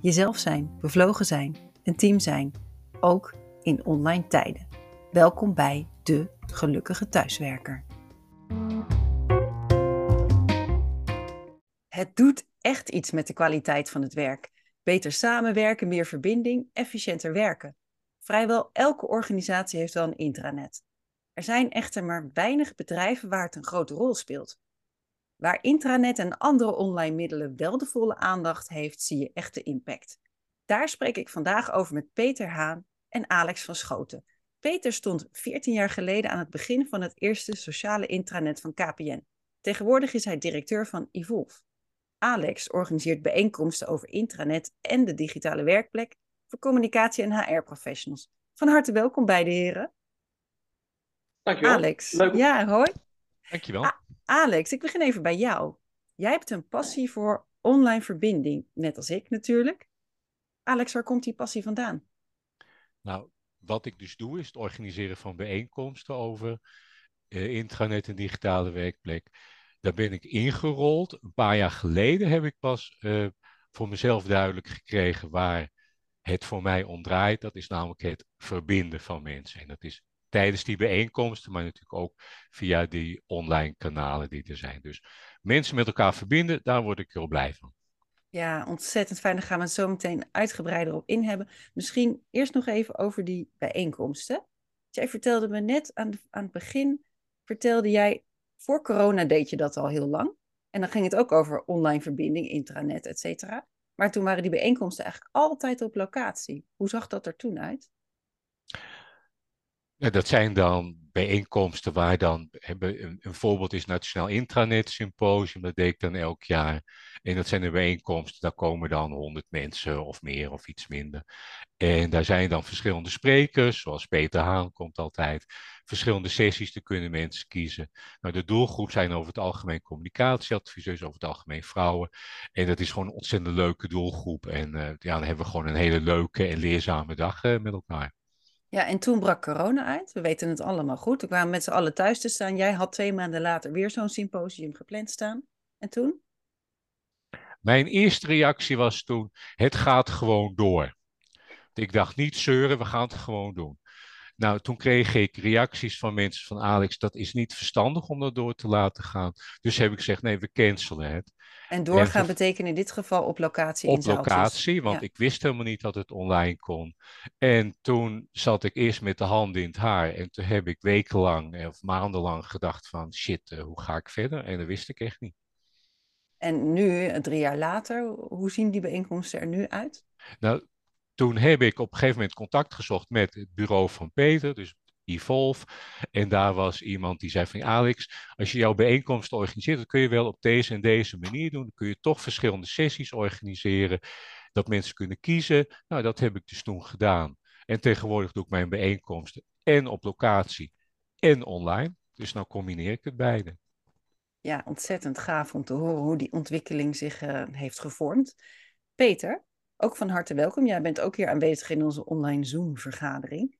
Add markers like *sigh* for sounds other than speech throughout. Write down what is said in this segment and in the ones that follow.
Jezelf zijn, bevlogen zijn, een team zijn, ook in online tijden. Welkom bij de gelukkige thuiswerker. Het doet echt iets met de kwaliteit van het werk. Beter samenwerken, meer verbinding, efficiënter werken. Vrijwel elke organisatie heeft wel een intranet. Er zijn echter maar weinig bedrijven waar het een grote rol speelt. Waar intranet en andere online middelen wel de volle aandacht heeft, zie je echte impact. Daar spreek ik vandaag over met Peter Haan en Alex van Schoten. Peter stond 14 jaar geleden aan het begin van het eerste sociale intranet van KPN. Tegenwoordig is hij directeur van Evolve. Alex organiseert bijeenkomsten over intranet en de digitale werkplek voor communicatie en HR-professionals. Van harte welkom beide heren. Dankjewel. Alex. Ja, hoi. Dankjewel. Alex, ik begin even bij jou. Jij hebt een passie voor online verbinding, net als ik natuurlijk. Alex, waar komt die passie vandaan? Nou, wat ik dus doe is het organiseren van bijeenkomsten over uh, intranet en digitale werkplek. Daar ben ik ingerold. Een paar jaar geleden heb ik pas uh, voor mezelf duidelijk gekregen waar het voor mij om draait. Dat is namelijk het verbinden van mensen. En dat is tijdens die bijeenkomsten, maar natuurlijk ook via die online kanalen die er zijn. Dus mensen met elkaar verbinden, daar word ik heel blij van. Ja, ontzettend fijn. Daar gaan we het zo meteen uitgebreider op in hebben. Misschien eerst nog even over die bijeenkomsten. Jij vertelde me net aan, aan het begin, vertelde jij, voor corona deed je dat al heel lang. En dan ging het ook over online verbinding, intranet, et cetera. Maar toen waren die bijeenkomsten eigenlijk altijd op locatie. Hoe zag dat er toen uit? Dat zijn dan bijeenkomsten waar dan, een, een voorbeeld is Nationaal Intranet Symposium, dat deed ik dan elk jaar. En dat zijn de bijeenkomsten, daar komen dan honderd mensen of meer of iets minder. En daar zijn dan verschillende sprekers, zoals Peter Haan komt altijd. Verschillende sessies, daar kunnen mensen kiezen. Nou, de doelgroep zijn over het algemeen communicatieadviseurs, over het algemeen vrouwen. En dat is gewoon een ontzettend leuke doelgroep. En uh, ja, dan hebben we gewoon een hele leuke en leerzame dag uh, met elkaar. Ja, en toen brak corona uit. We weten het allemaal goed. We kwamen met z'n allen thuis te staan. Jij had twee maanden later weer zo'n symposium gepland staan. En toen? Mijn eerste reactie was toen: het gaat gewoon door. Ik dacht niet zeuren, we gaan het gewoon doen. Nou, toen kreeg ik reacties van mensen van Alex, dat is niet verstandig om dat door te laten gaan. Dus heb ik gezegd, nee, we cancelen het. En doorgaan en betekent in dit geval op locatie Op locatie, want ik wist helemaal niet dat het online kon. En toen zat ik eerst met de handen in het haar. En toen heb ik wekenlang eh, of maandenlang gedacht van shit, uh, hoe ga ik verder? En dat wist ik echt niet. En nu, drie jaar later, hoe zien die bijeenkomsten er nu uit? Nou, toen heb ik op een gegeven moment contact gezocht met het bureau van Peter, dus Evolve. En daar was iemand die zei van Alex, als je jouw bijeenkomst organiseert, dan kun je wel op deze en deze manier doen. Dan kun je toch verschillende sessies organiseren, dat mensen kunnen kiezen. Nou, dat heb ik dus toen gedaan. En tegenwoordig doe ik mijn bijeenkomsten en op locatie en online. Dus nou combineer ik het beide. Ja, ontzettend gaaf om te horen hoe die ontwikkeling zich uh, heeft gevormd. Peter, ook van harte welkom. Jij bent ook hier aanwezig in onze online Zoom-vergadering.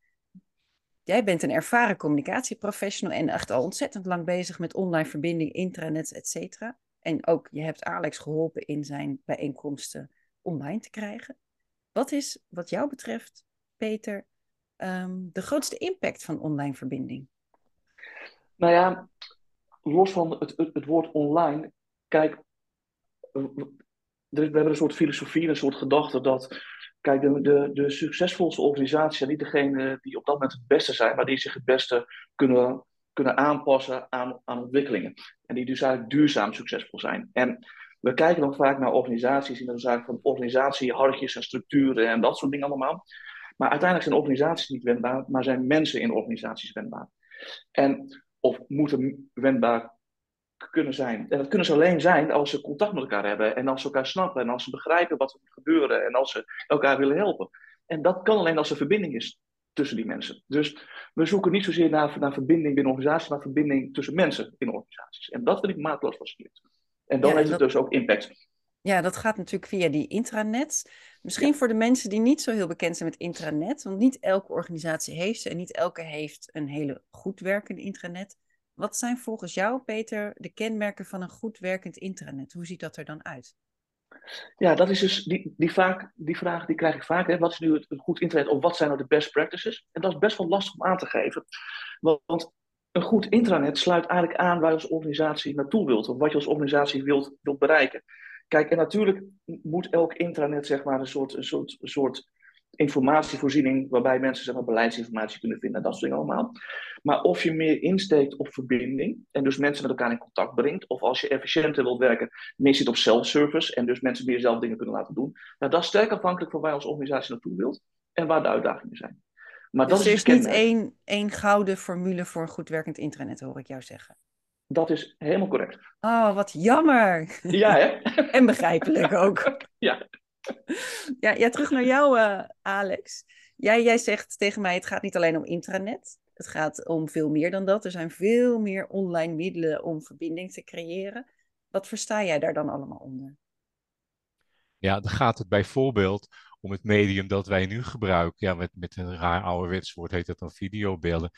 Jij bent een ervaren communicatieprofessional en echt al ontzettend lang bezig met online verbinding, intranets, et cetera. En ook je hebt Alex geholpen in zijn bijeenkomsten online te krijgen. Wat is, wat jou betreft, Peter, um, de grootste impact van online verbinding? Nou ja, los van het, het woord online, kijk, we hebben een soort filosofie, een soort gedachte dat, kijk, de, de, de succesvolste organisaties zijn niet degene die op dat moment het beste zijn, maar die zich het beste kunnen, kunnen aanpassen aan, aan ontwikkelingen. En die dus eigenlijk duurzaam succesvol zijn. En we kijken dan vaak naar organisaties in de zaak van organisatiehartjes en structuren en dat soort dingen allemaal. Maar uiteindelijk zijn organisaties niet wendbaar, maar zijn mensen in organisaties wendbaar. En of moeten wendbaar kunnen zijn. En dat kunnen ze alleen zijn als ze contact met elkaar hebben en als ze elkaar snappen en als ze begrijpen wat er moet gebeuren en als ze elkaar willen helpen. En dat kan alleen als er verbinding is tussen die mensen. Dus we zoeken niet zozeer naar, naar verbinding binnen organisaties, maar verbinding tussen mensen in organisaties. En dat vind ik maatloos fascinerend. En dan heeft het dus ook impact. Ja, dat gaat natuurlijk via die intranets. Misschien voor de mensen die niet zo heel bekend zijn met intranet, want niet elke organisatie heeft ze en niet elke heeft een hele goed werkende intranet. Wat zijn volgens jou, Peter, de kenmerken van een goed werkend intranet? Hoe ziet dat er dan uit? Ja, dat is dus die, die, vaak, die vraag die krijg ik vaak. Hè. Wat is nu een goed intranet of wat zijn nou de best practices? En dat is best wel lastig om aan te geven. Want een goed intranet sluit eigenlijk aan waar je als organisatie naartoe wilt. Of wat je als organisatie wilt, wilt bereiken. Kijk, en natuurlijk moet elk intranet zeg maar, een soort, een soort, een soort informatievoorziening waarbij mensen zeg maar, beleidsinformatie kunnen vinden, dat soort dingen allemaal. Maar of je meer insteekt op verbinding en dus mensen met elkaar in contact brengt, of als je efficiënter wilt werken, meer zit op self-service en dus mensen meer zelf dingen kunnen laten doen, nou, dat is sterk afhankelijk van waar je als organisatie naartoe wilt en waar de uitdagingen zijn. Maar dus dat er is, niet één, één gouden formule voor een goed werkend internet, hoor ik jou zeggen. Dat is helemaal correct. Oh, wat jammer. Ja, hè? *laughs* en begrijpelijk ook. ja. *laughs* Ja, ja, terug naar jou, uh, Alex. Jij, jij zegt tegen mij, het gaat niet alleen om intranet. Het gaat om veel meer dan dat. Er zijn veel meer online middelen om verbinding te creëren. Wat versta jij daar dan allemaal onder? Ja, dan gaat het bijvoorbeeld om het medium dat wij nu gebruiken. Ja, met, met een raar ouderwets woord heet dat dan videobeelden.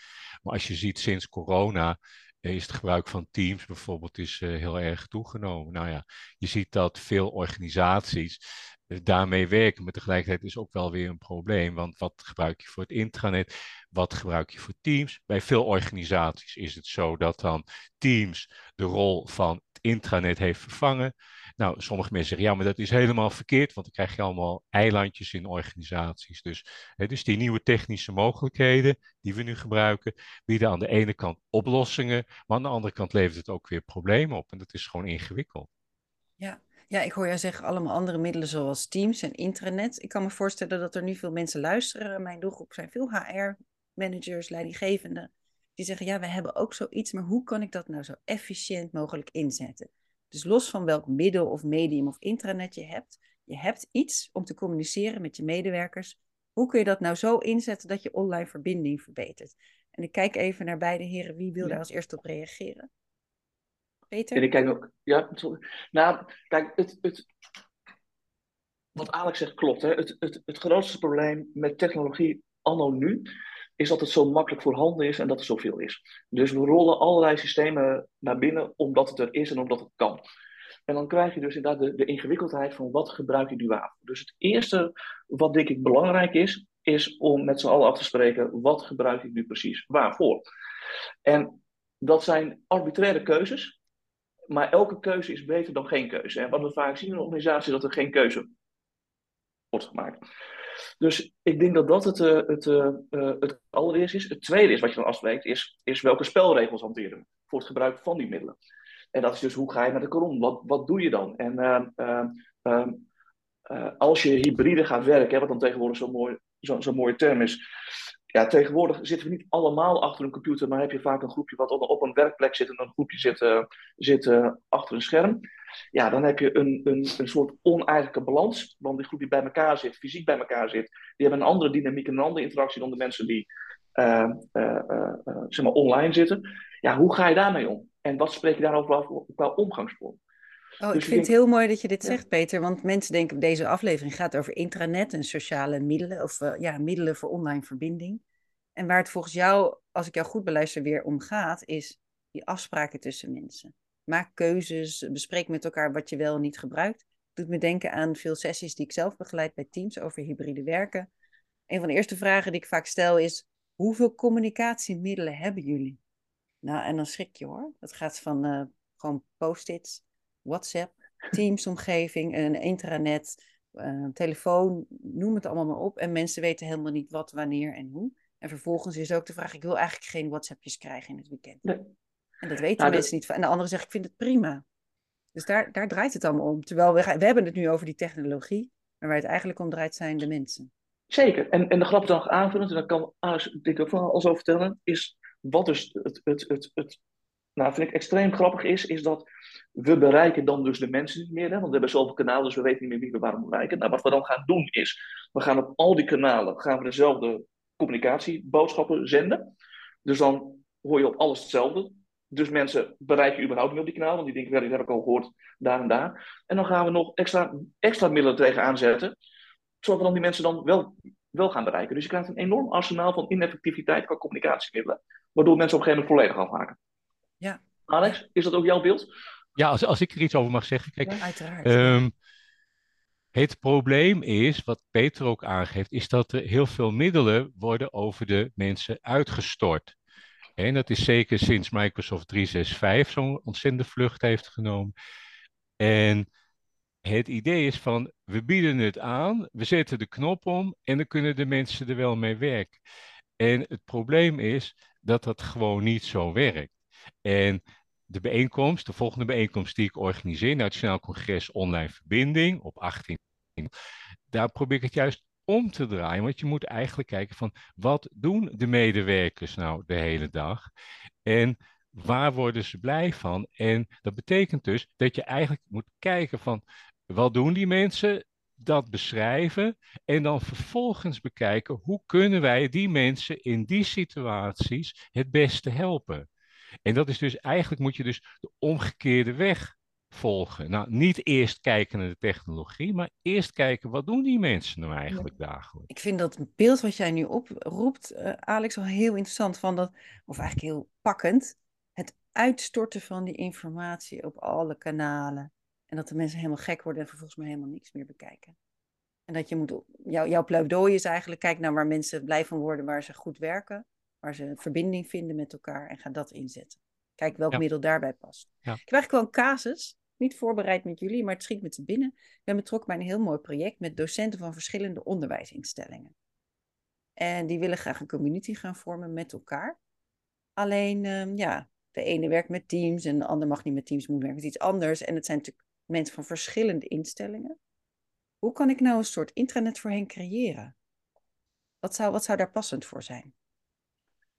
Maar als je ziet sinds corona is het gebruik van Teams bijvoorbeeld is, uh, heel erg toegenomen. Nou ja, je ziet dat veel organisaties uh, daarmee werken, maar tegelijkertijd is ook wel weer een probleem. Want wat gebruik je voor het intranet? Wat gebruik je voor Teams? Bij veel organisaties is het zo dat dan Teams de rol van het intranet heeft vervangen. Nou, sommige mensen zeggen ja, maar dat is helemaal verkeerd, want dan krijg je allemaal eilandjes in organisaties. Dus, hè, dus die nieuwe technische mogelijkheden die we nu gebruiken, bieden aan de ene kant oplossingen, maar aan de andere kant levert het ook weer problemen op. En dat is gewoon ingewikkeld. Ja, ja, ik hoor jou zeggen allemaal andere middelen zoals Teams en intranet. Ik kan me voorstellen dat er nu veel mensen luisteren. Mijn doelgroep zijn veel HR-managers, leidinggevenden. Die zeggen, ja, we hebben ook zoiets, maar hoe kan ik dat nou zo efficiënt mogelijk inzetten? Dus los van welk middel of medium of intranet je hebt, je hebt iets om te communiceren met je medewerkers. Hoe kun je dat nou zo inzetten dat je online verbinding verbetert? En ik kijk even naar beide heren. Wie wil daar als eerste op reageren? En ik kijk ook. Ja, Nou, kijk, het, het, wat Alex zegt klopt. Hè? Het, het, het grootste probleem met technologie anno nu is dat het zo makkelijk voorhanden is en dat er zoveel is. Dus we rollen allerlei systemen naar binnen omdat het er is en omdat het kan. En dan krijg je dus inderdaad de, de ingewikkeldheid van wat gebruik je nu waarvoor. Dus het eerste wat denk ik belangrijk is, is om met z'n allen af te spreken wat gebruik ik nu precies waarvoor. En dat zijn arbitraire keuzes, maar elke keuze is beter dan geen keuze. En wat we vaak zien in een organisatie is dat er geen keuze wordt gemaakt. Dus ik denk dat dat het, uh, het, uh, het allereerste is. Het tweede is wat je dan afspreekt, is, is welke spelregels hanteren voor het gebruik van die middelen. En dat is dus hoe ga je met elkaar om? Wat, wat doe je dan? En uh, als je hybride gaat werken, wat dan tegenwoordig zo'n mooi, zo, zo mooie term is. Ja, tegenwoordig zitten we niet allemaal achter een computer, maar heb je vaak een groepje wat op een werkplek zit en een groepje zit, zit achter een scherm ja, dan heb je een, een, een soort oneigenlijke balans. Want die groep die bij elkaar zit, fysiek bij elkaar zit, die hebben een andere dynamiek en een andere interactie dan de mensen die uh, uh, zeg maar online zitten. Ja, hoe ga je daarmee om? En wat spreek je daarover af qua omgangsvorm? Oh, dus ik vind het heel mooi dat je dit zegt, Peter. Want mensen denken, deze aflevering gaat over intranet en sociale middelen. Of ja, middelen voor online verbinding. En waar het volgens jou, als ik jou goed beluister, weer om gaat, is die afspraken tussen mensen. Maak keuzes, bespreek met elkaar wat je wel en niet gebruikt. Doet me denken aan veel sessies die ik zelf begeleid bij teams over hybride werken. Een van de eerste vragen die ik vaak stel is: hoeveel communicatiemiddelen hebben jullie? Nou, en dan schrik je hoor. Dat gaat van uh, gewoon post-its, WhatsApp, Teams-omgeving, een intranet, uh, telefoon, noem het allemaal maar op. En mensen weten helemaal niet wat, wanneer en hoe. En vervolgens is ook de vraag: ik wil eigenlijk geen WhatsAppjes krijgen in het weekend. Nee. En dat weten nou, mensen niet. En de andere zegt, ik vind het prima. Dus daar, daar draait het allemaal om. Terwijl we, we hebben het nu over die technologie, maar waar het eigenlijk om draait zijn de mensen. Zeker. En, en de grap dan aanvullend, en dat kan Alex ik ook van alles over vertellen, is wat is het, het, het, het nou, vind ik extreem grappig is, is dat we bereiken dan dus de mensen niet meer. Hè? Want we hebben zoveel kanalen, dus we weten niet meer wie we waarom bereiken. Nou, wat we dan gaan doen is, we gaan op al die kanalen gaan we dezelfde communicatieboodschappen zenden. Dus dan hoor je op alles hetzelfde. Dus mensen bereiken überhaupt niet op die kanaal, want die denken, wel, die heb ik al gehoord daar en daar. En dan gaan we nog extra, extra middelen tegen aanzetten, zodat we dan die mensen dan wel, wel gaan bereiken. Dus je krijgt een enorm arsenaal van ineffectiviteit qua communicatiemiddelen, waardoor mensen op een gegeven moment volledig afhaken. Ja. Alex, is dat ook jouw beeld? Ja, als, als ik er iets over mag zeggen. Kijk, Ja, uiteraard. Ehm, het probleem is, wat Peter ook aangeeft, is dat er heel veel middelen worden over de mensen uitgestort. En dat is zeker sinds Microsoft 365 zo'n ontzettende vlucht heeft genomen. En het idee is van, we bieden het aan, we zetten de knop om en dan kunnen de mensen er wel mee werken. En het probleem is dat dat gewoon niet zo werkt. En de bijeenkomst, de volgende bijeenkomst die ik organiseer, Nationaal Congres Online Verbinding op 18. Daar probeer ik het juist om te draaien, want je moet eigenlijk kijken van wat doen de medewerkers nou de hele dag en waar worden ze blij van? En dat betekent dus dat je eigenlijk moet kijken van wat doen die mensen, dat beschrijven en dan vervolgens bekijken hoe kunnen wij die mensen in die situaties het beste helpen. En dat is dus eigenlijk moet je dus de omgekeerde weg volgen. Nou, niet eerst kijken naar de technologie, maar eerst kijken wat doen die mensen nou eigenlijk dagelijks. Ik vind dat beeld wat jij nu oproept, uh, Alex, wel heel interessant. Van dat, of eigenlijk heel pakkend. Het uitstorten van die informatie op alle kanalen. En dat de mensen helemaal gek worden en vervolgens maar helemaal niks meer bekijken. En dat je moet, jou, jouw pleidooi is eigenlijk, kijk naar waar mensen blij van worden, waar ze goed werken, waar ze verbinding vinden met elkaar en ga dat inzetten. Kijk welk ja. middel daarbij past. Ja. Ik heb eigenlijk wel een casus, niet voorbereid met jullie, maar het schiet me te binnen. Ik ben betrokken bij een heel mooi project met docenten van verschillende onderwijsinstellingen. En die willen graag een community gaan vormen met elkaar. Alleen, um, ja, de ene werkt met teams en de ander mag niet met teams, moet werken met iets anders. En het zijn natuurlijk mensen van verschillende instellingen. Hoe kan ik nou een soort intranet voor hen creëren? Wat zou, wat zou daar passend voor zijn?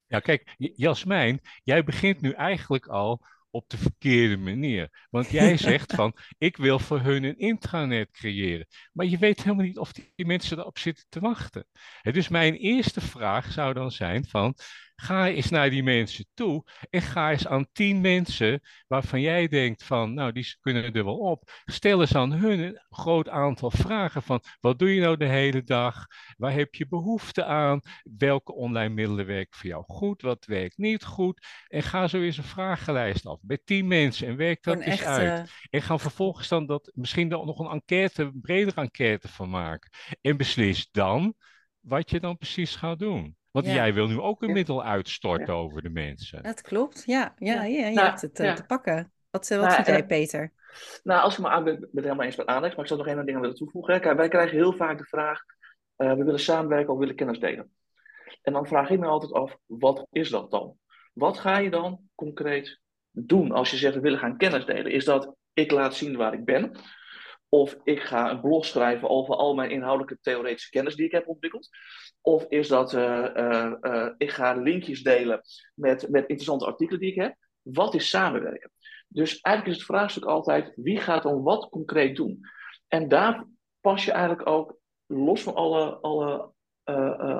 Ja, kijk, Jasmijn, jij begint nu eigenlijk al op de verkeerde manier. Want *laughs* jij zegt van, ik wil voor hun een intranet creëren. Maar je weet helemaal niet of die mensen erop zitten te wachten. Dus mijn eerste vraag zou dan zijn van, ga eens naar die mensen toe en ga eens aan tien mensen waarvan jij denkt van, nou, die kunnen er wel op. Stel eens aan hun een groot aantal vragen van, wat doe je nou de hele dag? Waar heb je behoefte aan? Welke online middelen werken voor jou goed? Wat werkt niet goed? En ga zo eens een vragenlijst af bij tien mensen en werk dat eens uit. En ga vervolgens dan dat, misschien dan nog een enquête, een bredere enquête van maken. En beslis dan wat je dan precies gaat doen. Want ja. jij wil nu ook een ja. middel uitstorten ja. over de mensen. Dat klopt, ja. Ja, ja. je nou, hebt het uh, te pakken. Wat, wat nou, vind jij, Peter? Nou, als ik me aan ben, ben het helemaal eens met Alex, maar ik zou nog één ding willen toevoegen. Kijk, wij krijgen heel vaak de vraag, uh, we willen samenwerken of we willen kennis delen. En dan vraag ik me altijd af, wat is dat dan? Wat ga je dan concreet doen als je zegt, we willen gaan kennis delen? Is dat, ik laat zien waar ik ben? Of ik ga een blog schrijven over al mijn inhoudelijke theoretische kennis die ik heb ontwikkeld. Of is dat uh, uh, uh, ik ga linkjes delen met, met interessante artikelen die ik heb. Wat is samenwerken? Dus eigenlijk is het vraagstuk altijd wie gaat dan wat concreet doen? En daar pas je eigenlijk ook, los van alle, alle,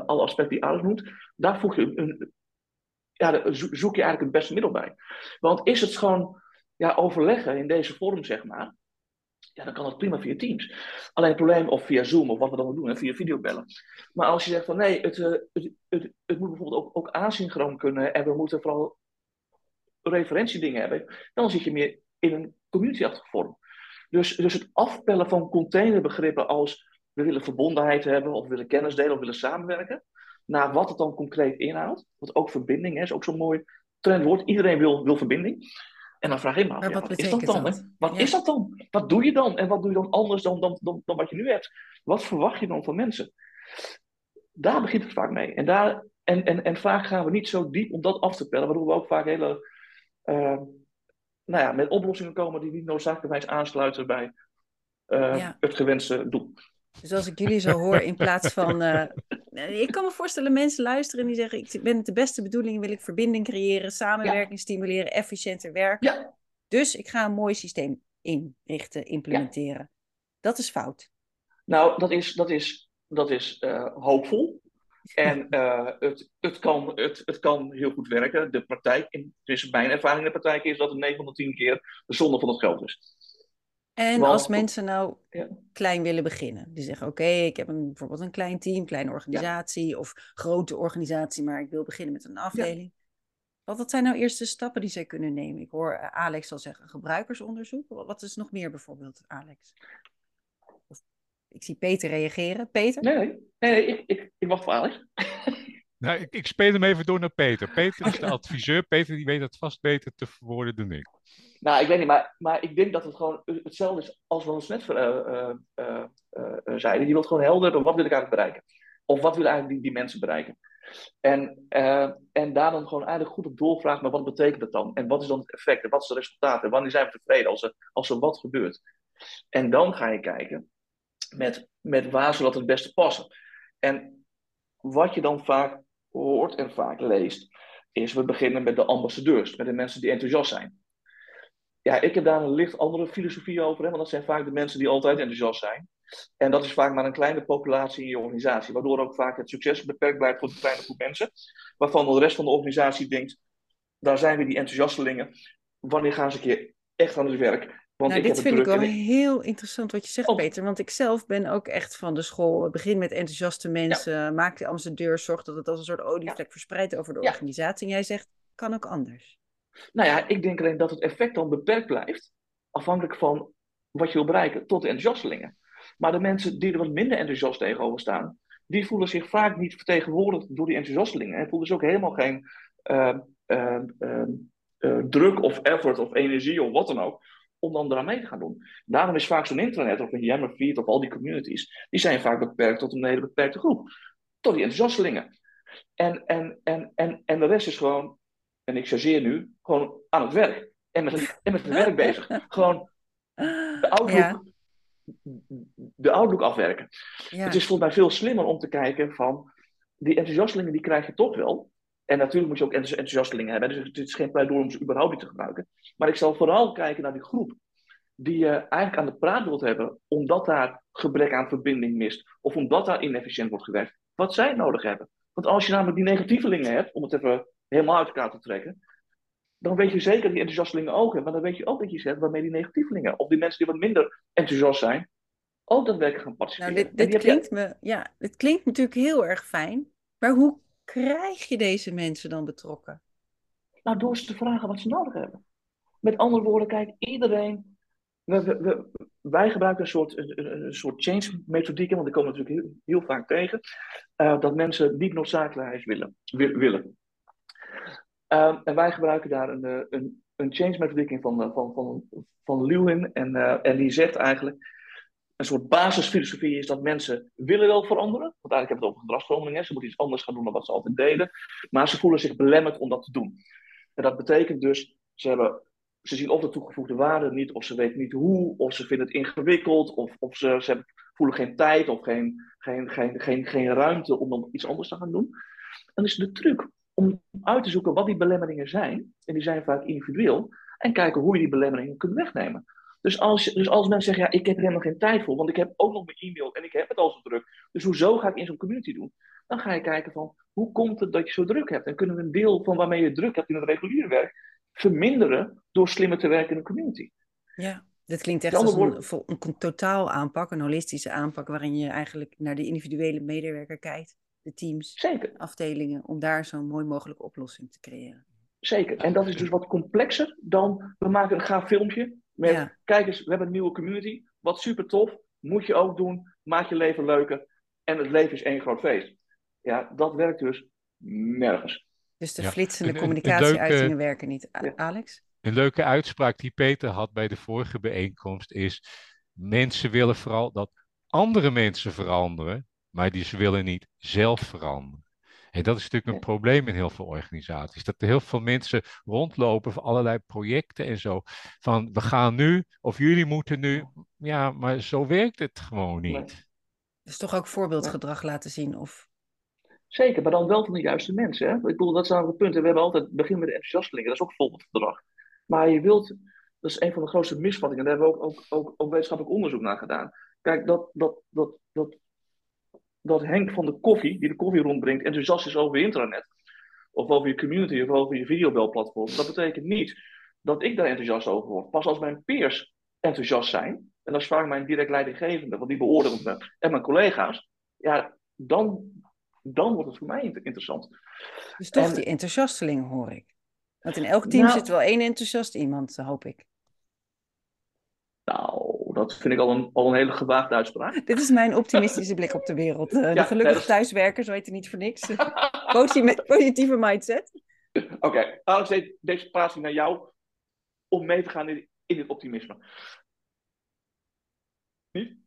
alle aspecten die Alex noemt, daar voeg je een ja, zoek je eigenlijk het beste middel bij. Want is het gewoon ja, overleggen in deze vorm, zeg maar, ja, dan kan dat prima via Teams. Alleen het probleem, of via Zoom, of wat we dan ook doen, via videobellen. Maar als je zegt van nee, het, het, het, het, moet bijvoorbeeld ook, ook asynchroon kunnen en we moeten vooral referentiedingen hebben, dan zit je meer in een community-achtige vorm. Dus, dus het afpellen van containerbegrippen als we willen verbondenheid hebben, of we willen kennis delen, of willen samenwerken, naar wat het dan concreet inhoudt, wat ook verbinding is, ook zo'n mooi trendwoord. Iedereen wil, wil verbinding. En dan vraag ik me af, ja, wat, wat is dat dan? Dat? Wat ja. is dat dan? Wat doe je dan? En wat doe je dan anders dan, dan, dan, dan wat je nu hebt? Wat verwacht je dan van mensen? Daar begint het vaak mee. En, daar, en, en, en vaak gaan we niet zo diep om dat af te pellen, waardoor we ook vaak hele, uh, nou ja, met oplossingen komen die niet noodzakelijkerwijs aansluiten bij uh, ja. het gewenste doel. Dus als ik jullie zo hoor, in plaats van. Uh, *laughs* ik kan me voorstellen, mensen luisteren die zeggen: Ik ben het de beste bedoelingen, wil ik verbinding creëren, samenwerking stimuleren, efficiënter werken. Ja. Dus ik ga een mooi systeem inrichten, implementeren. Dat is fout. Nou, dat is, dat is, dat is uh, hoopvol. *laughs* En uh, het, het, kan, het, het kan heel goed werken. De praktijk, in, mijn ervaring in de praktijk is dat het 9 van de 10 keer de zonde van het geld is. En als mensen nou ja. klein willen beginnen, die zeggen: Oké, ik heb een, bijvoorbeeld een klein team, kleine organisatie ja. of grote organisatie, maar ik wil beginnen met een afdeling. Ja. Wat zijn nou eerste stappen die zij kunnen nemen? Ik hoor eh, Alex al zeggen: gebruikersonderzoek. Wat is nog meer bijvoorbeeld, Alex? Ik zie Peter reageren. Peter? Nee, nee, nee, nee ik, ik, ik wacht voor Alex. *laughs* Nou, ik, ik speel hem even door naar Peter. *laughs* Peter is de adviseur. Peter die weet dat vast beter te verwoorden dan ik. Nou, ik weet niet, maar, maar ik denk dat het gewoon hetzelfde is als we ons net uh, uh, uh, zeiden. Je wilt gewoon helder hebben, wat wil ik eigenlijk bereiken? Of wat willen eigenlijk die, die mensen bereiken? En, en daar dan gewoon eigenlijk goed op doorvragen, maar wat betekent dat dan? En wat is dan het effect? En wat is het resultaat? En wanneer zijn we tevreden als er, als er wat gebeurt? En dan ga je kijken met, met waar zou dat het beste passen. En wat je dan vaak hoort en vaak leest, is we beginnen met de ambassadeurs, met de mensen die enthousiast zijn. Ja, ik heb daar een licht andere filosofie over, hè, want dat zijn vaak de mensen die altijd enthousiast zijn. En dat is vaak maar een kleine populatie in je organisatie, waardoor ook vaak het succes beperkt blijft voor een kleine groep mensen, waarvan de rest van de organisatie denkt, daar zijn we die enthousiastelingen, wanneer gaan ze een keer echt aan het werk? Want nou, dit vind ik wel heel interessant wat je zegt, oh. Peter. Want ik zelf ben ook echt van de school. Begin met enthousiaste mensen. Ja. Maak de ambassadeur. Zorg dat het als een soort olievlek ja. verspreidt over de organisatie. En jij zegt, kan ook anders. Nou ja, ik denk alleen dat het effect dan beperkt blijft. Afhankelijk van wat je wil bereiken. Tot de enthousiastelingen. Maar de mensen die er wat minder enthousiast tegenover staan. Die voelen zich vaak niet vertegenwoordigd door die enthousiastelingen. En voelen dus ook helemaal geen uh, uh, uh, druk of effort of energie of wat dan ook om dan eraan mee te gaan doen. Daarom is vaak zo'n internet of een Yammerfeed of al die communities, die zijn vaak beperkt tot een hele beperkte groep. Tot die enthousiastelingen. En, en, en, en, en de rest is gewoon, en ik chargeer nu, gewoon aan het werk. En met, en met het werk bezig. Gewoon de *laughs* outlook, ja. de outlook afwerken. Ja. Het is volgens mij veel slimmer om te kijken van, die enthousiastelingen die krijg je toch wel. En natuurlijk moet je ook enthousiastelingen hebben. Dus het is geen pleidooi om ze überhaupt niet te gebruiken. Maar ik zal vooral kijken naar die groep. Die je eigenlijk aan de praat wilt hebben. Omdat daar gebrek aan verbinding mist. Of omdat daar inefficiënt wordt gewerkt. Wat zij nodig hebben. Want als je namelijk die negatievelingen hebt. Om het even helemaal uit elkaar te trekken. Dan weet je zeker die enthousiastelingen ook hebben. Maar dan weet je ook dat je zet waarmee die negatievelingen. Of die mensen die wat minder enthousiast zijn. Ook daadwerkelijk gaan participeren. Nou, dit, dit klinkt, je... me, ja, dit klinkt natuurlijk heel erg fijn. Maar hoe krijg je deze mensen dan betrokken? Nou, door ze te vragen wat ze nodig hebben. Met andere woorden, kijk, iedereen. We, we, we, wij gebruiken een soort, een, een soort change methodiek, want die komen natuurlijk heel, vaak tegen. Uh, dat mensen niet noodzakelijkheid willen. willen. Uh, en wij gebruiken daar een, eh, een, een change methodiek van, van, van, van Lewin. En, en die zegt eigenlijk een soort basisfilosofie is dat mensen willen wel veranderen. Want eigenlijk hebben we het over gedragsverandering. Ze moeten iets anders gaan doen dan wat ze altijd deden. Maar ze voelen zich belemmerd om dat te doen. En dat betekent dus, ze, hebben, ze zien of de toegevoegde waarde niet, of ze weten niet hoe, of ze vinden het ingewikkeld, of, of ze, ze hebben, voelen geen tijd of geen, geen, geen, geen, geen ruimte om dan iets anders te gaan doen. Dan is de truc om uit te zoeken wat die belemmeringen zijn. En die zijn vaak individueel. En kijken hoe je die belemmeringen kunt wegnemen. Dus als, dus als mensen zeggen, ja, ik heb er helemaal geen tijd voor, want ik heb ook nog mijn e-mail en ik heb het al zo druk. Dus hoezo ga ik in zo'n community doen? Dan ga je kijken van, hoe komt het dat je zo druk hebt? En kunnen we een deel van waarmee je druk hebt in het reguliere werk verminderen door slimmer te werken in een community? Ja, dit klinkt echt als een, een, een totaal aanpak, een holistische aanpak, waarin je eigenlijk naar de individuele medewerker kijkt, de teams, Zeker. afdelingen, om daar zo'n mooi mogelijke oplossing te creëren. Zeker. En dat is dus wat complexer dan we maken een gaaf filmpje met, ja. kijk eens, we hebben een nieuwe community. Wat super tof. Moet je ook doen. Maak je leven leuker. En het leven is één groot feest. Ja, dat werkt dus nergens. Dus de flitsende ja. communicatieuitingen werken niet. Alex? Een leuke uitspraak die Peter had bij de vorige bijeenkomst is: mensen willen vooral dat andere mensen veranderen, maar die ze willen niet zelf veranderen. En dat is natuurlijk een probleem in heel veel organisaties. Dat er heel veel mensen rondlopen voor allerlei projecten en zo. Van we gaan nu, of jullie moeten nu. Ja, maar zo werkt het gewoon niet. Dus toch ook voorbeeldgedrag laten zien? Of... Zeker, maar dan wel van de juiste mensen. Hè? Ik bedoel, dat is nou het punt. En we hebben altijd begin met de enthousiastelingen, dat is ook voorbeeldgedrag. Maar je wilt, dat is een van de grootste misvattingen, daar hebben we ook, ook, ook, ook wetenschappelijk onderzoek naar gedaan. Kijk, dat, dat, dat, dat, dat Henk van de koffie, die de koffie rondbrengt, enthousiast is over internet. Of over je community of over je videobelplatform. Dat betekent niet dat ik daar enthousiast over word. Pas als mijn peers enthousiast zijn, en dat is vaak mijn direct leidinggevende, want die beoordeelt me, en mijn collega's, ja, dan, dan wordt het voor mij interessant. Dus toch die enthousiasteling hoor ik. Want in elk team nou- zit wel één enthousiast iemand, hoop ik. Nou, dat vind ik al een, al een hele gewaagde uitspraak. Dit is mijn optimistische blik op de wereld. Uh, de gelukkige thuiswerkers weten niet voor niks. *laughs* Positieve mindset. *laughs* Oké, okay. Alex, deze praat naar jou om mee te gaan in, in dit optimisme. Niet?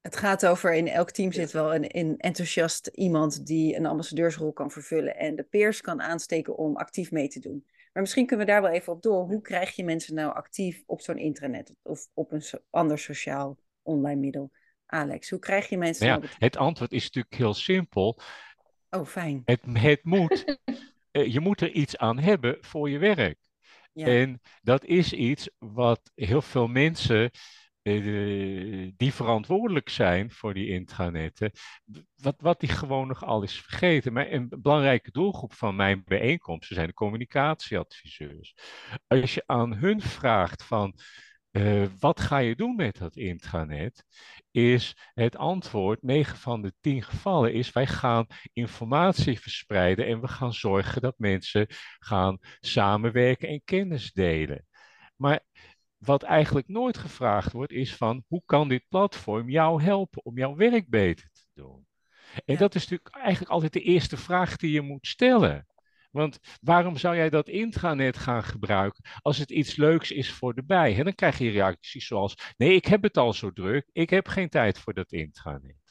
Het gaat over in elk team zit wel een, een, enthousiast iemand die een ambassadeursrol kan vervullen en de peers kan aansteken om actief mee te doen. Maar misschien kunnen we daar wel even op door. Hoe krijg je mensen nou actief op zo'n intranet of op een ander sociaal online middel? Alex, hoe krijg je mensen? Nou ja, nou het antwoord is natuurlijk heel simpel. Oh, fijn. Het, het moet, *laughs* eh, je moet er iets aan hebben voor je werk. Ja. En dat is iets wat heel veel mensen die verantwoordelijk zijn voor die intranetten, wat, wat die gewoon nog al is vergeten. Maar een belangrijke doelgroep van mijn bijeenkomsten zijn de communicatieadviseurs. Als je aan hun vraagt van uh, wat ga je doen met dat intranet? Is het antwoord, 9 van de 10 gevallen, is wij gaan informatie verspreiden en we gaan zorgen dat mensen gaan samenwerken en kennis delen. Maar wat eigenlijk nooit gevraagd wordt, is van hoe kan dit platform jou helpen om jouw werk beter te doen? En dat is natuurlijk eigenlijk altijd de eerste vraag die je moet stellen. Want waarom zou jij dat intranet gaan gebruiken als het iets leuks is voor de bij? En dan krijg je reacties zoals: nee, ik heb het al zo druk, ik heb geen tijd voor dat intranet.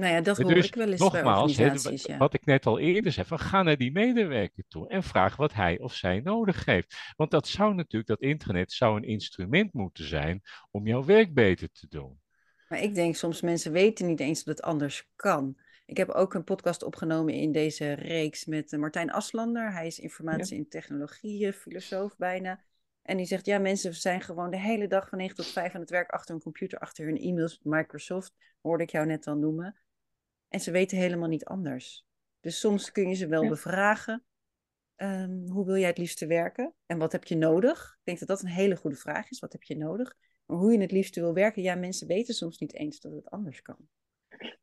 Nou ja, dat hoor dus, ik wel eens nogmaals, bij organisaties, wat ik net al eerder zei, van ga naar die medewerker toe en vraag wat hij of zij nodig heeft. Want dat zou natuurlijk, dat intranet zou een instrument moeten zijn om jouw werk beter te doen. Maar ik denk soms mensen weten niet eens dat het anders kan. Ik heb ook een podcast opgenomen in deze reeks met eh, Martijn Aslander. Hij is informatie- en technologieën, filosoof bijna. En die zegt, ja, mensen zijn gewoon de hele dag van 9 tot 5 aan het werk achter hun computer, achter hun e-mails. Microsoft hoorde ik jou net al noemen. En ze weten helemaal niet anders. Dus soms kun je ze wel bevragen. Um, hoe wil jij het liefste werken? En wat heb je nodig? Ik denk dat dat een hele goede vraag is. Wat heb je nodig? Maar hoe je het liefste wil werken, ja, mensen weten soms niet eens dat het anders kan.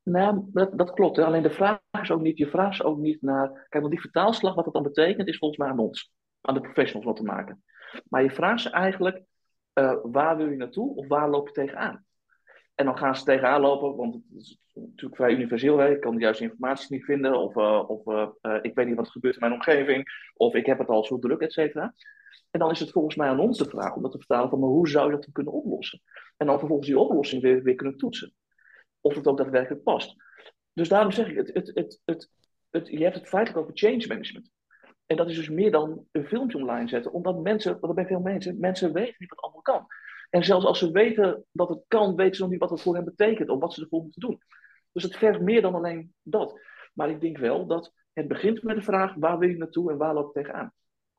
Nou, dat, dat klopt. Hè. Alleen de vraag is ook niet, je vraagt ook niet naar. Kijk, want die vertaalslag, wat dat dan betekent, is volgens mij aan ons, aan de professionals wat te maken. Maar je vraagt ze eigenlijk, uh, waar wil je naartoe of waar loop je tegenaan? En dan gaan ze tegenaan lopen, want het is natuurlijk vrij universeel. Hè. Ik kan de juiste informatie niet vinden, of, uh, of uh, ik weet niet wat er gebeurt in mijn omgeving, of ik heb het al zo druk, et cetera. En dan is het volgens mij aan ons de vraag om dat te vertalen van, maar hoe zou je dat dan kunnen oplossen? En dan vervolgens die oplossing weer, weer kunnen toetsen. Of het ook daadwerkelijk past. Dus daarom zeg ik, het, het, het, je hebt het feitelijk over change management. En dat is dus meer dan een filmpje online zetten, omdat mensen, wat bij veel mensen, mensen weten niet wat allemaal kan. En zelfs als ze weten dat het kan, weten ze nog niet wat het voor hen betekent of wat ze ervoor moeten doen. Dus het vergt meer dan alleen dat. Maar ik denk wel dat het begint met de vraag: waar wil je naartoe en waar loop je tegenaan?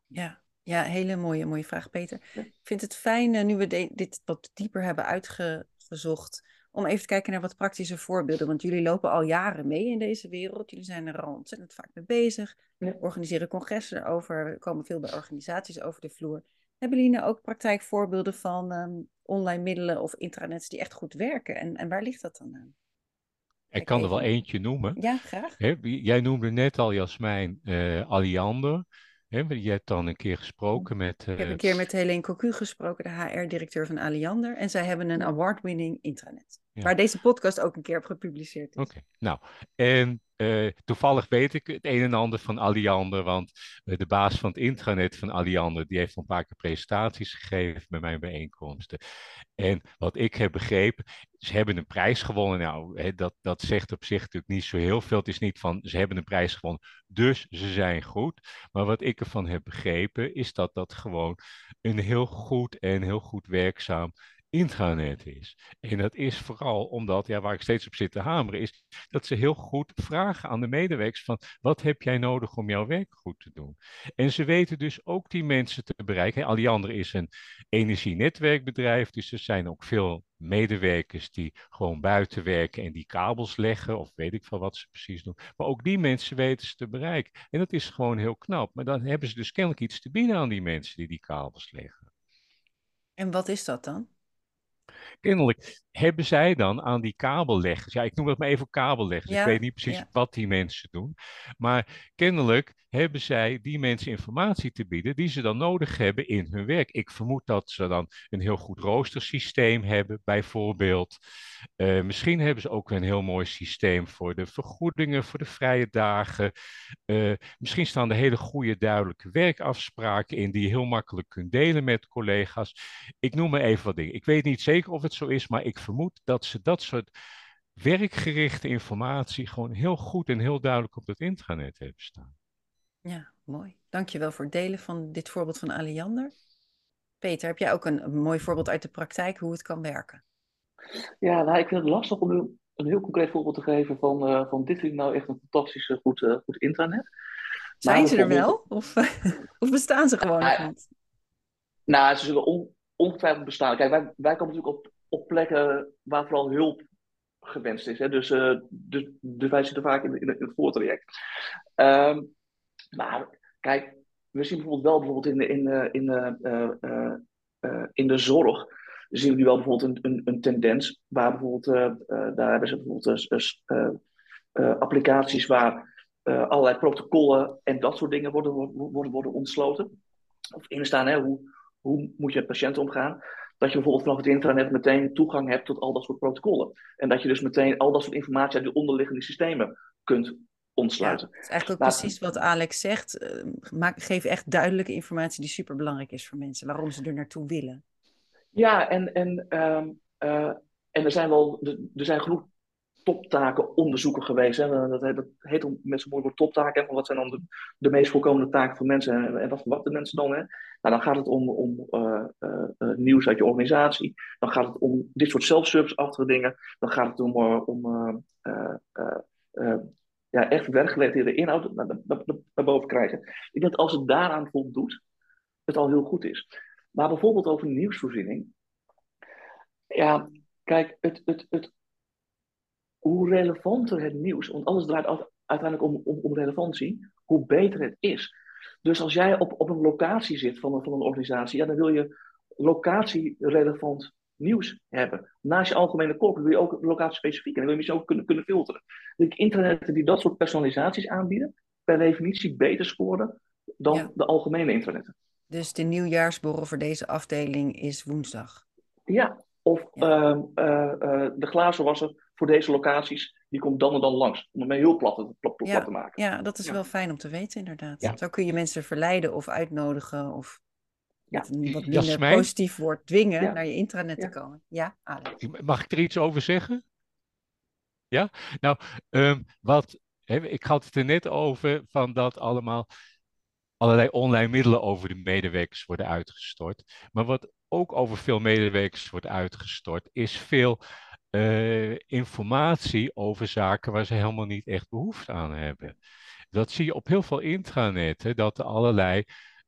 Ja, ja hele mooie, mooie vraag, Peter. Ik vind het fijn, uh, nu we dit wat dieper hebben uitgezocht, om even te kijken naar wat praktische voorbeelden. Want jullie lopen al jaren mee in deze wereld. Jullie zijn er al ontzettend vaak mee bezig. Ja. Organiseren congressen erover. komen veel bij organisaties over de vloer. Hebben jullie nou ook praktijkvoorbeelden van um, online middelen of intranets die echt goed werken? En, en waar ligt dat dan aan? Ik kan er wel eentje noemen. Ja, graag. jij noemde net al, Jasmijn, uh, Aliander. je hebt dan een keer gesproken met... Uh... Ik heb een keer met Helene Cocu gesproken, de HR-directeur van Aliander. En zij hebben een award-winning intranet. Waar deze podcast ook een keer op gepubliceerd is. Oké, nou. En uh, toevallig weet ik het een en ander van Aliander, want uh, de baas van het intranet van Aliander, die heeft een paar keer presentaties gegeven bij mijn bijeenkomsten. En wat ik heb begrepen, ze hebben een prijs gewonnen. Nou, hè, dat, dat zegt op zich natuurlijk niet zo heel veel. Het is niet van, ze hebben een prijs gewonnen, dus ze zijn goed. Maar wat ik ervan heb begrepen, is dat dat gewoon een heel goed en heel goed werkzaam intranet is. En dat is vooral omdat, ja, waar ik steeds op zit te hameren, is dat ze heel goed vragen aan de medewerkers van wat heb jij nodig om jouw werk goed te doen? En ze weten dus ook die mensen te bereiken. Alliander is een energienetwerkbedrijf, dus er zijn ook veel medewerkers die gewoon buiten werken en die kabels leggen, of weet ik veel wat ze precies doen. Maar ook die mensen weten ze te bereiken. En dat is gewoon heel knap. Maar dan hebben ze dus kennelijk iets te bieden aan die mensen die die kabels leggen. En wat is dat dan? Kennelijk hebben zij dan aan die kabelleggers, ja, ik noem het maar even kabelleggers, Ja, ik weet niet precies ja. wat die mensen doen, maar kennelijk hebben zij die mensen informatie te bieden die ze dan nodig hebben in hun werk. Ik vermoed dat ze dan een heel goed roostersysteem hebben, bijvoorbeeld. Eh, misschien hebben ze ook een heel mooi systeem voor de vergoedingen, voor de vrije dagen. Eh, misschien staan er hele goede, duidelijke werkafspraken in die je heel makkelijk kunt delen met collega's. Ik noem maar even wat dingen. Ik weet niet zeker of het zo is, maar ik vermoed dat ze dat soort werkgerichte informatie gewoon heel goed en heel duidelijk op het intranet hebben staan. Ja, mooi. Dankjewel voor het delen van dit voorbeeld van Aliander. Peter, heb jij ook een, een mooi voorbeeld uit de praktijk hoe het kan werken? Ja, nou, ik vind het lastig om een, een heel concreet voorbeeld te geven van, eh, van dit vind ik nou echt een fantastisch goed, eh, goed intranet. Zijn Maar ze er wel? Of, *laughs* of bestaan ze gewoon nog Ah, niet? Nou, ze zullen on- ongetwijfeld bestaan. Kijk, wij, wij komen natuurlijk op, op plekken waar vooral hulp gewenst is. Hè? Dus, eh, dus, dus wij zitten vaak in, in, het voortraject. Ehm, maar kijk, we zien bijvoorbeeld wel bijvoorbeeld in, de- in, eh, in, eh, eh, in de zorg. Zien we nu wel bijvoorbeeld een, een, een tendens waar bijvoorbeeld, daar hebben ze bijvoorbeeld applicaties waar allerlei protocollen en dat soort dingen worden, worden, worden ontsloten. Of in staan, hè, hoe, hoe moet je met patiënten omgaan? Dat je bijvoorbeeld vanaf het intranet meteen toegang hebt tot al dat soort protocollen. En dat je dus meteen al dat soort informatie uit de onderliggende systemen kunt Ja, ontsluiten. het is eigenlijk ook precies wat Alex zegt. Eh, maak, geef echt duidelijke informatie die super belangrijk is voor mensen. Waarom ze er naartoe willen. Ja, en, en, ehm, eh, en er zijn wel er er zijn genoeg toptakenonderzoeken geweest. Hè. Dat, dat heet om met zo'n mooi woord toptaken. wat zijn dan de, meest voorkomende taken van mensen en, en wat verwachten mensen dan? Hè? Nou, dan gaat het om, om eh, eh, eh, nieuws uit je organisatie. Dan gaat het om dit soort self-service-achtige dingen. Dan gaat het om, eh, om eh, eh, eh, eh, ja, echt werkgerelateerde inhoud naar, naar boven krijgen. Ik denk dat als het daaraan voldoet, het al heel goed is. Maar bijvoorbeeld over nieuwsvoorziening. Ja, kijk, het, het, het, hoe relevanter het nieuws, want alles draait uiteindelijk om, om, om relevantie, hoe beter het is. Dus als jij op, op een locatie zit van een, van een organisatie, ja, dan wil je locatierelevant nieuws hebben. Naast je algemene kop wil je ook locatie-specifiek en dan wil je misschien ook kunnen, kunnen filteren. De internetten die dat soort personalisaties aanbieden, per definitie beter scoren dan Ja. de algemene internetten. Dus de nieuwjaarsborrel voor deze afdeling is woensdag. Ja, of Ja. ehm, eh, eh, de glazenwasser voor deze locaties, die komt dan en dan langs. Om het mee heel plat, te- plat, plat Ja. te maken. Ja, dat is Ja. wel fijn om te weten, inderdaad. Ja. Zo kun je mensen verleiden of uitnodigen of wat minder Jasmijn? positief woord dwingen Ja. naar je intranet Ja. te komen. Ja, Alex. Mag ik er iets over zeggen? Ja? Nou, ehm, wat, hè, ik had het er net over van dat allemaal allerlei online middelen over de medewerkers worden uitgestort. Maar wat ook over veel medewerkers wordt uitgestort, is veel eh, informatie over zaken waar ze helemaal niet echt behoefte aan hebben. Dat zie je op heel veel intranetten, dat er allerlei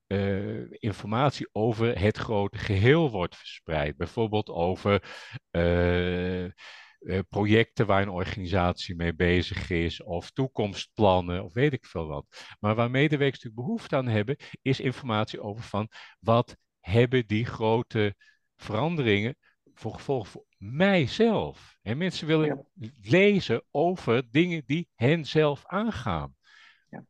eh, informatie over het grote geheel wordt verspreid. Bijvoorbeeld over eh, projecten waar een organisatie mee bezig is, of toekomstplannen, of weet ik veel wat. Maar waar medewerkers natuurlijk behoefte aan hebben, is informatie over van wat hebben die grote veranderingen voor gevolg voor mijzelf. En mensen willen lezen over dingen die hen zelf aangaan. Ja.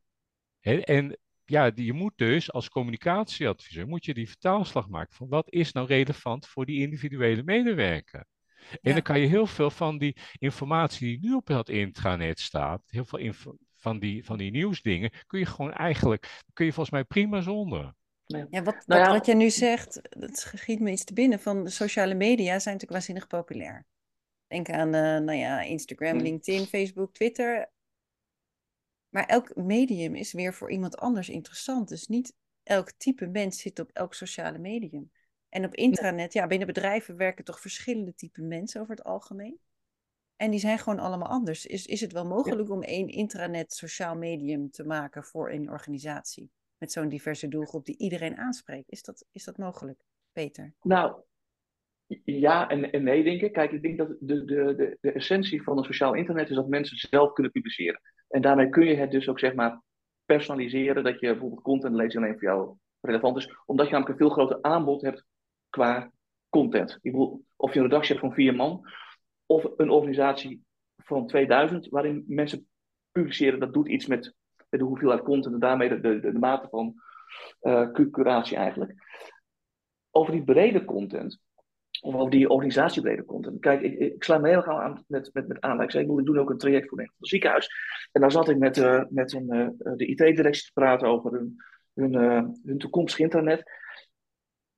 Hè, en ja, je moet dus als communicatieadviseur moet je die vertaalslag maken van wat is nou relevant voor die individuele medewerker. En Ja. dan kan je heel veel van die informatie die nu op dat intranet staat, heel veel van die, van die nieuwsdingen, kun je gewoon eigenlijk, kun je volgens mij prima zonder. Ja, wat, wat, Nou ja. wat jij nu zegt, dat schiet me iets te binnen. Van de sociale media zijn natuurlijk waanzinnig populair. Denk aan eh, nou ja, Instagram, Hmm. LinkedIn, Facebook, Twitter. Maar elk medium is weer voor iemand anders interessant. Dus niet elk type mens zit op elk sociale medium. En op intranet, ja, binnen bedrijven werken toch verschillende typen mensen over het algemeen. En die zijn gewoon allemaal anders. Is, is het wel mogelijk om één intranet sociaal medium te maken voor een organisatie? Met zo'n diverse doelgroep die iedereen aanspreekt. Is dat, is dat mogelijk, Peter? Nou, ja en, en nee, denk ik. Kijk, ik denk dat de, de, de, de essentie van een sociaal internet is dat mensen zelf kunnen publiceren. En daarmee kun je het dus ook zeg maar personaliseren. Dat je bijvoorbeeld content leest alleen voor jou relevant is. Omdat je namelijk een veel groter aanbod hebt qua content. Ik bedoel, of je een redactie hebt van vier man. Of een organisatie van 2000 waarin mensen publiceren. Dat doet iets met, de hoeveelheid content en daarmee de, de, de mate van uh, curatie eigenlijk. Over die brede content of over die organisatiebrede content. Kijk, ik, ik sluit me heel erg aan met, met, met aan. Ik zei, ook een traject voor een ziekenhuis. En daar zat ik met, uh, met een, uh, de IT-directie te praten over hun, hun, hun toekomstig internet.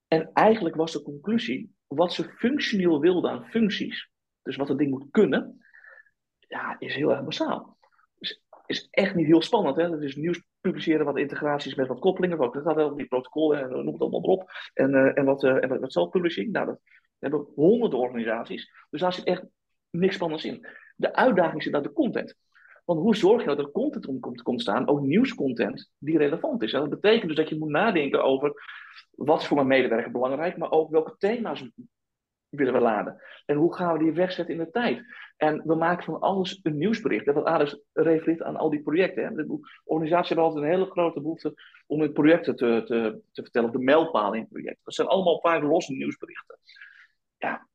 En eigenlijk was de conclusie, wat ze functioneel wilden aan functies, dus wat het ding moet kunnen, ja, is heel erg basaal. Is, echt niet heel spannend. Hè? Dat is nieuws publiceren, wat integraties met wat koppelingen, wat, dat wel, die protocollen en noem het allemaal op. En, en wat, en wat, zelfpublishing. Nou, dat, we hebben honderden organisaties. Dus daar zit echt niks spannends in. De uitdaging zit naar de content. Want hoe zorg je dat er content om komt, komt staan, ook nieuwscontent, die relevant is? En dat betekent dus dat je moet nadenken over wat is voor mijn medewerker belangrijk, maar ook welke thema's willen we laden. En hoe gaan we die wegzetten in de tijd? En we maken van alles een nieuwsbericht. En wat Alex refereert aan al die projecten. Hè. De organisatie hebben altijd een hele grote behoefte om in projecten te, te, te vertellen, de mijlpalen in projecten. Dat zijn allemaal vaak losse nieuwsberichten ja,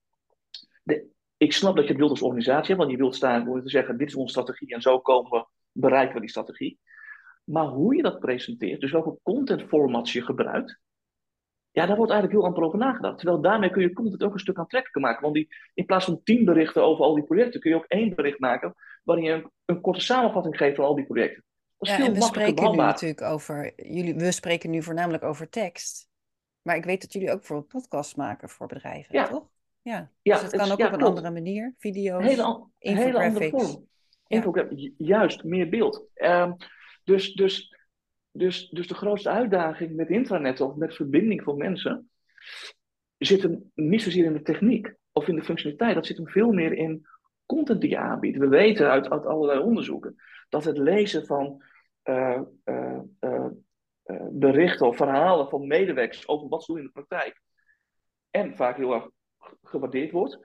de, ik snap dat je het wilt als organisatie, want je wilt staan om te zeggen: dit is onze strategie en zo komen we, bereiken we die strategie. Maar hoe je dat presenteert, dus welke content formats je gebruikt, ja, daar wordt eigenlijk heel amper over nagedacht. Terwijl daarmee kun je content ook een stuk aantrekkelijker maken. Want die, in plaats van tien berichten over al die projecten, kun je ook één bericht maken waarin je een, een korte samenvatting geeft van al die projecten. Dat is ja, veel en we spreken nu natuurlijk over, jullie, we spreken nu voornamelijk over tekst. Maar ik weet dat jullie ook bijvoorbeeld podcasts maken voor bedrijven, ja. toch? Ja, ja dus het kan ook op een andere manier. Video's, hele, hele andere vorm. Ja. Juist, meer beeld. Um, dus, dus, dus, dus de grootste uitdaging met intranet of met verbinding van mensen zit hem niet zozeer in de techniek of in de functionaliteit. Dat zit hem veel meer in content die je aanbiedt. We weten uit, uit allerlei onderzoeken dat het lezen van uh, uh, uh, berichten of verhalen van medewerkers over wat ze doen in de praktijk en vaak heel erg gewaardeerd wordt.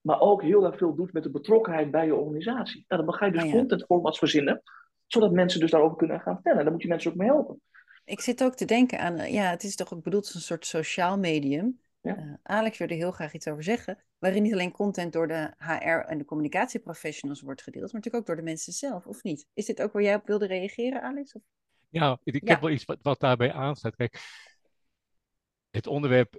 Maar ook heel erg veel doet met de betrokkenheid bij je organisatie. Nou, dan ga je dus oh ja. contentformats verzinnen, zodat mensen dus daarover kunnen gaan vertellen. Daar moet je mensen ook mee helpen. Ik zit ook te denken aan, eh, ja, het is toch ook bedoeld als een soort sociaal medium. Ja. Uh, Alex wilde heel graag iets over zeggen, waarin niet alleen content door de HR en de communicatieprofessionals wordt gedeeld, maar natuurlijk ook door de mensen zelf, of niet? Is dit ook waar jij op wilde reageren, Alex? Of? Ja, ik, heb wel iets wat, wat daarbij aansluit. Kijk, het onderwerp,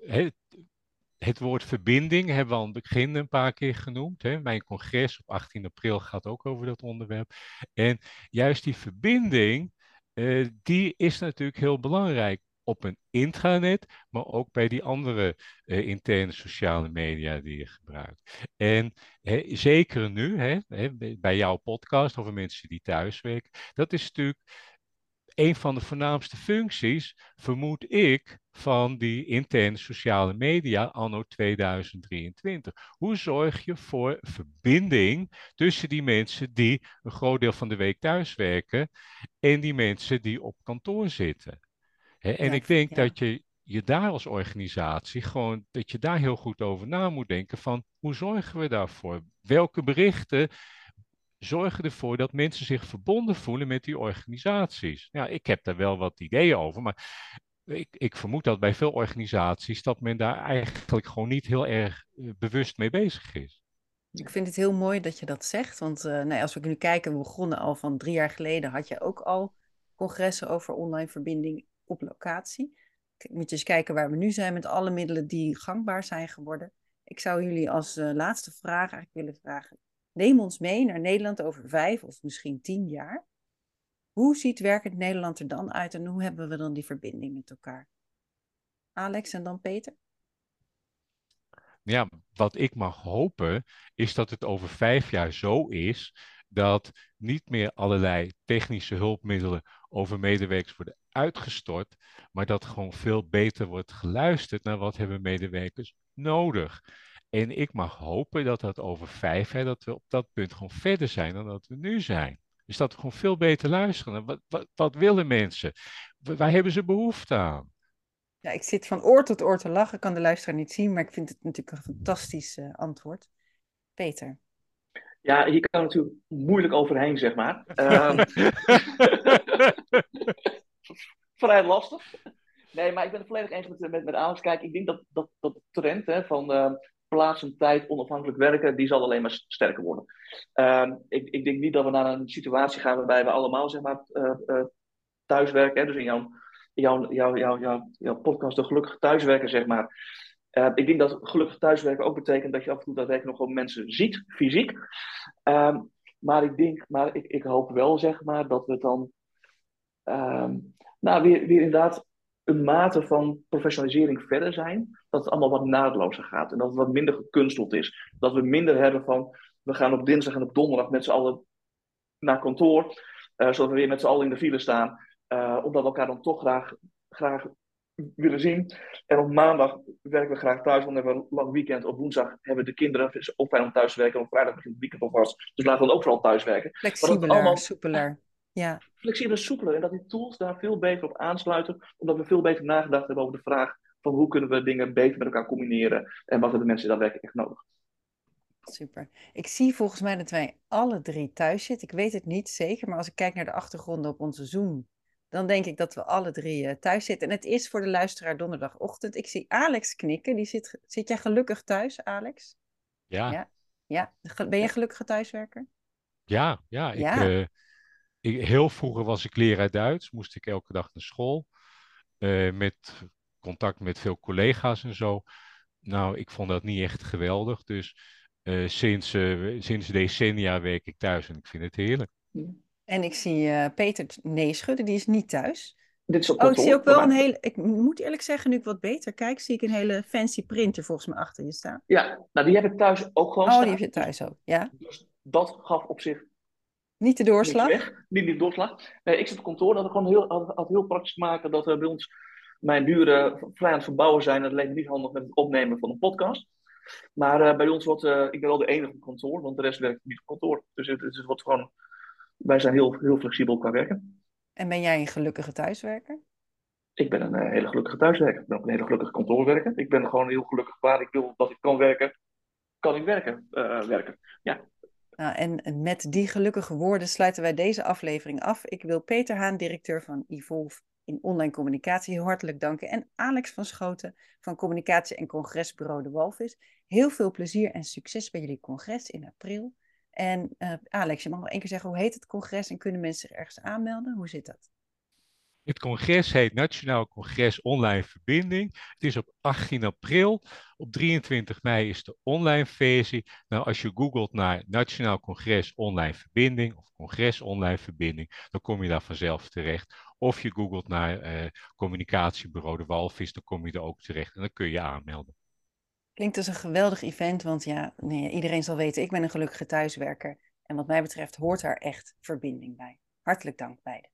het woord verbinding hebben we al aan het begin een paar keer genoemd. Hè. Mijn congres op 18 april gaat ook over dat onderwerp. En juist die verbinding, uh, die is natuurlijk heel belangrijk op een intranet, maar ook bij die andere uh, interne sociale media die je gebruikt. En hè, zeker nu, hè, bij jouw podcast over mensen die thuiswerken, dat is natuurlijk een van de voornaamste functies, vermoed ik, van die interne sociale media anno 2023. Hoe zorg je voor verbinding tussen die mensen die een groot deel van de week thuiswerken en die mensen die op kantoor zitten? en ik denk dat je je daar als organisatie gewoon, dat je daar heel goed over na moet denken van hoe zorgen we daarvoor? Welke berichten zorgen ervoor dat mensen zich verbonden voelen met die organisaties. Ja, ik heb daar wel wat ideeën over, maar ik, ik vermoed dat bij veel organisaties dat men daar eigenlijk gewoon niet heel erg eh, bewust mee bezig is. Ik vind het heel mooi dat je dat zegt, want uh, nou, als we nu kijken, we begonnen al van drie jaar geleden, had je ook al congressen over online verbinding op locatie. Moet je eens kijken waar we nu zijn met alle middelen die gangbaar zijn geworden. Ik zou jullie als uh, laatste vraag eigenlijk willen vragen. Neem ons mee naar Nederland over vijf of misschien tien jaar. Hoe ziet werkend Nederland er dan uit en hoe hebben we dan die verbinding met elkaar? Alex en dan Peter? Ja, wat ik mag hopen is dat het over vijf jaar zo is dat niet meer allerlei technische hulpmiddelen over medewerkers worden uitgestort, maar dat gewoon veel beter wordt geluisterd naar wat hebben medewerkers nodig. En ik mag hopen dat dat over vijf, hè, dat we op dat punt gewoon verder zijn dan dat we nu zijn. Dus dat we gewoon veel beter luisteren. Wat, wat, wat willen mensen? Waar hebben ze behoefte aan? Ja, ik zit van oor tot oor te lachen. Ik kan de luisteraar niet zien, maar ik vind het natuurlijk een fantastisch uh, antwoord. Peter. Ja, hier kan natuurlijk moeilijk overheen, zeg maar. *laughs* *laughs* Um, vrij lastig. Nee, maar ik ben het volledig eens met, met, met Alex. Kijk, ik denk dat, dat, dat de trend hè, van uh, plaats en tijd onafhankelijk werken, die zal alleen maar sterker worden. Uh, ik, ik denk niet dat we naar een situatie gaan waarbij we allemaal zeg maar, uh, uh, thuiswerken. Hè, dus in jouw, jouw, jouw, jouw, jouw, podcast de gelukkige thuiswerken, zeg maar. Uh, ik denk dat gelukkig thuiswerken ook betekent dat je af en toe daadwerkelijk nog gewoon mensen ziet, fysiek. Uh, maar ik denk, maar ik, ik hoop wel, zeg maar, dat we dan nou, weer, weer inderdaad een mate van professionalisering verder zijn. Dat het allemaal wat naadlozer gaat en dat het wat minder gekunsteld is. Dat we minder hebben van, we gaan op dinsdag en op donderdag met z'n allen naar kantoor. Uh, zodat we weer met z'n allen in de file staan. Uh, omdat we elkaar dan toch graag, graag willen zien. En op maandag werken we graag thuis, want dan hebben we een lang weekend. Op woensdag hebben de kinderen het ook fijn om thuis te werken. Op vrijdag begint het weekend alvast. Dus laten we dan ook vooral thuis werken. Flexibeler, allemaal, soepeler. Ja. Flexibeler, soepeler. En dat die tools daar veel beter op aansluiten. Omdat we veel beter nagedacht hebben over de vraag van hoe kunnen we dingen beter met elkaar combineren. En wat hebben mensen daadwerkelijk echt nodig. Super. Ik zie volgens mij dat wij alle drie thuis zitten. Ik weet het niet zeker, maar als ik kijk naar de achtergronden op onze Zoom dan denk ik dat we alle drie uh, thuis zitten. En het is voor de luisteraar donderdagochtend. Ik zie Alex knikken. Die zit, zit jij gelukkig thuis, Alex? Ja. Ja. ja. Ben je gelukkige thuiswerker? Ja, ja. ja. Ik, uh, ik, heel vroeger was ik leraar Duits. Moest ik elke dag naar school. Uh, met contact met veel collega's en zo. Nou, ik vond dat niet echt geweldig. Dus sinds, sinds decennia werk ik thuis en ik vind het heerlijk. En ik zie uh, Peter nee schudden, die is niet thuis. Dit is op oh, ik zie ook wel een hele. Ik moet eerlijk zeggen, nu ik wat beter kijk, zie ik een hele fancy printer volgens mij achter je staan. Ja, nou die heb ik thuis ook gewoon. Oh, staan. die heb je thuis ook, ja. Dus dat gaf op zich. Niet de doorslag? Niet, niet de doorslag. Nee, ik zit op kantoor, dat we gewoon heel, altijd heel praktisch maken dat we bij ons, mijn buren, vrij aan het verbouwen zijn. Het leek niet handig met het opnemen van een podcast. Maar uh, bij ons wordt, uh, ik ben wel de enige op kantoor, want de rest werkt niet op kantoor. Dus het, het wordt gewoon wij zijn heel, heel flexibel qua werken. En ben jij een gelukkige thuiswerker? Ik ben een uh, hele gelukkige thuiswerker. Ik ben ook een hele gelukkige kantoorwerker. Ik ben gewoon heel gelukkig waar ik wil dat ik kan werken, kan ik werken. Werken. Ja. Nou, en met die gelukkige woorden sluiten wij deze aflevering af. Ik wil Peter Haan, directeur van Evolve in online communicatie, heel hartelijk danken. En Alex van Schoten van communicatie- en congresbureau De Walvis. Heel veel plezier en succes bij jullie congres in april. En uh, Alex, je mag nog één keer zeggen, hoe heet het congres en kunnen mensen zich ergens aanmelden? Hoe zit dat? Het congres heet Nationaal Congres Online Verbinding. Het is op 18 april. Op 23 mei is de online versie. Nou, als je googelt naar Nationaal Congres Online Verbinding of Congres Online Verbinding, dan kom je daar vanzelf terecht. Of je googelt naar uh, communicatiebureau De Walvis, dan kom je er ook terecht en dan kun je aanmelden. Klinkt als een geweldig event, want ja, nee, iedereen zal weten, ik ben een gelukkige thuiswerker. En wat mij betreft hoort daar echt verbinding bij. Hartelijk dank beiden.